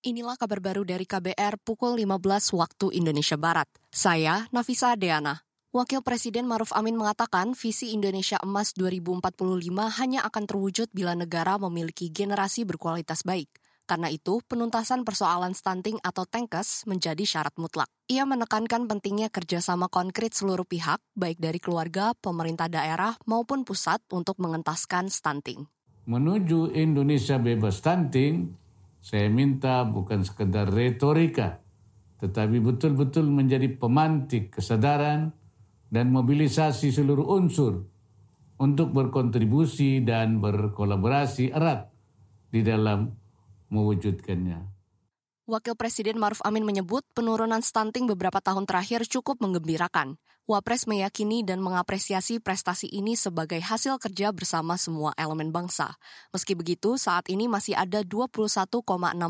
Inilah kabar baru dari KBR pukul 15 waktu Indonesia Barat. Saya Nafisa Deana. Wakil Presiden Maruf Amin mengatakan visi Indonesia Emas 2045 hanya akan terwujud bila negara memiliki generasi berkualitas baik. Karena itu, penuntasan persoalan stunting atau tankes menjadi syarat mutlak. Ia menekankan pentingnya kerjasama konkret seluruh pihak, baik dari keluarga, pemerintah daerah, maupun pusat untuk mengentaskan stunting. Menuju Indonesia bebas stunting, saya minta bukan sekedar retorika, tetapi betul-betul menjadi pemantik kesadaran dan mobilisasi seluruh unsur untuk berkontribusi dan berkolaborasi erat di dalam mewujudkannya. Wakil Presiden Maruf Amin menyebut penurunan stunting beberapa tahun terakhir cukup menggembirakan. Wapres meyakini dan mengapresiasi prestasi ini sebagai hasil kerja bersama semua elemen bangsa. Meski begitu, saat ini masih ada 21,6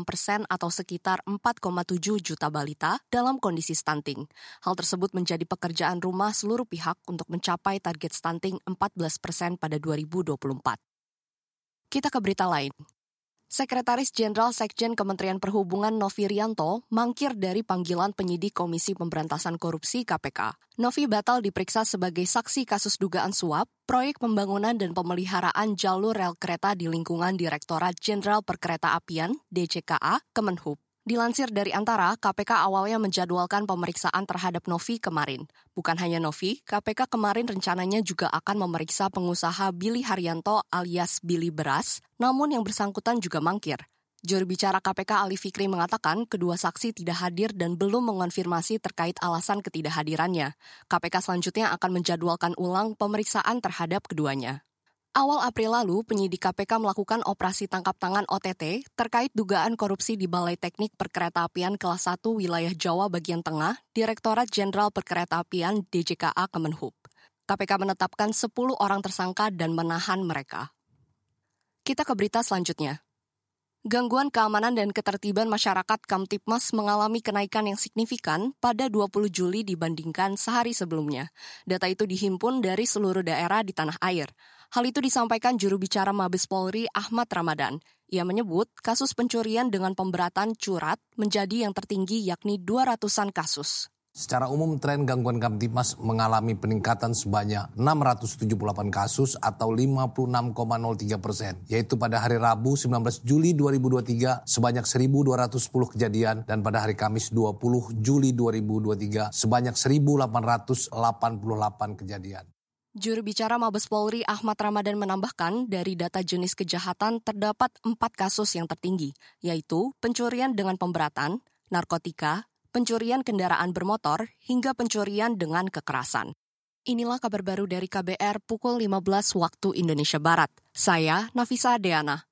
persen atau sekitar 4,7 juta balita dalam kondisi stunting. Hal tersebut menjadi pekerjaan rumah seluruh pihak untuk mencapai target stunting 14 persen pada 2024. Kita ke berita lain. Sekretaris Jenderal Sekjen Kementerian Perhubungan Novi Rianto mangkir dari panggilan penyidik Komisi Pemberantasan Korupsi KPK. Novi batal diperiksa sebagai saksi kasus dugaan suap, proyek pembangunan dan pemeliharaan jalur rel kereta di lingkungan Direktorat Jenderal Perkereta Apian DJKA Kemenhub. Dilansir dari Antara, KPK awalnya menjadwalkan pemeriksaan terhadap Novi kemarin. Bukan hanya Novi, KPK kemarin rencananya juga akan memeriksa pengusaha Billy Haryanto alias Billy Beras, namun yang bersangkutan juga mangkir. Juru bicara KPK Ali Fikri mengatakan kedua saksi tidak hadir dan belum mengonfirmasi terkait alasan ketidakhadirannya. KPK selanjutnya akan menjadwalkan ulang pemeriksaan terhadap keduanya. Awal April lalu, penyidik KPK melakukan operasi tangkap tangan OTT terkait dugaan korupsi di Balai Teknik Perkeretaapian kelas 1 wilayah Jawa bagian tengah, Direktorat Jenderal Perkeretaapian DJKA Kemenhub. KPK menetapkan 10 orang tersangka dan menahan mereka. Kita ke berita selanjutnya. Gangguan keamanan dan ketertiban masyarakat Kamtipmas mengalami kenaikan yang signifikan pada 20 Juli dibandingkan sehari sebelumnya. Data itu dihimpun dari seluruh daerah di tanah air. Hal itu disampaikan juru bicara Mabes Polri Ahmad Ramadan. Ia menyebut kasus pencurian dengan pemberatan curat menjadi yang tertinggi yakni 200-an kasus. Secara umum tren gangguan Kamtipmas mengalami peningkatan sebanyak 678 kasus atau 56,03 persen, yaitu pada hari Rabu 19 Juli 2023 sebanyak 1.210 kejadian dan pada hari Kamis 20 Juli 2023 sebanyak 1.888 kejadian. Juru bicara Mabes Polri Ahmad Ramadan menambahkan dari data jenis kejahatan terdapat empat kasus yang tertinggi, yaitu pencurian dengan pemberatan, narkotika, pencurian kendaraan bermotor, hingga pencurian dengan kekerasan. Inilah kabar baru dari KBR pukul 15 waktu Indonesia Barat. Saya Nafisa Deana.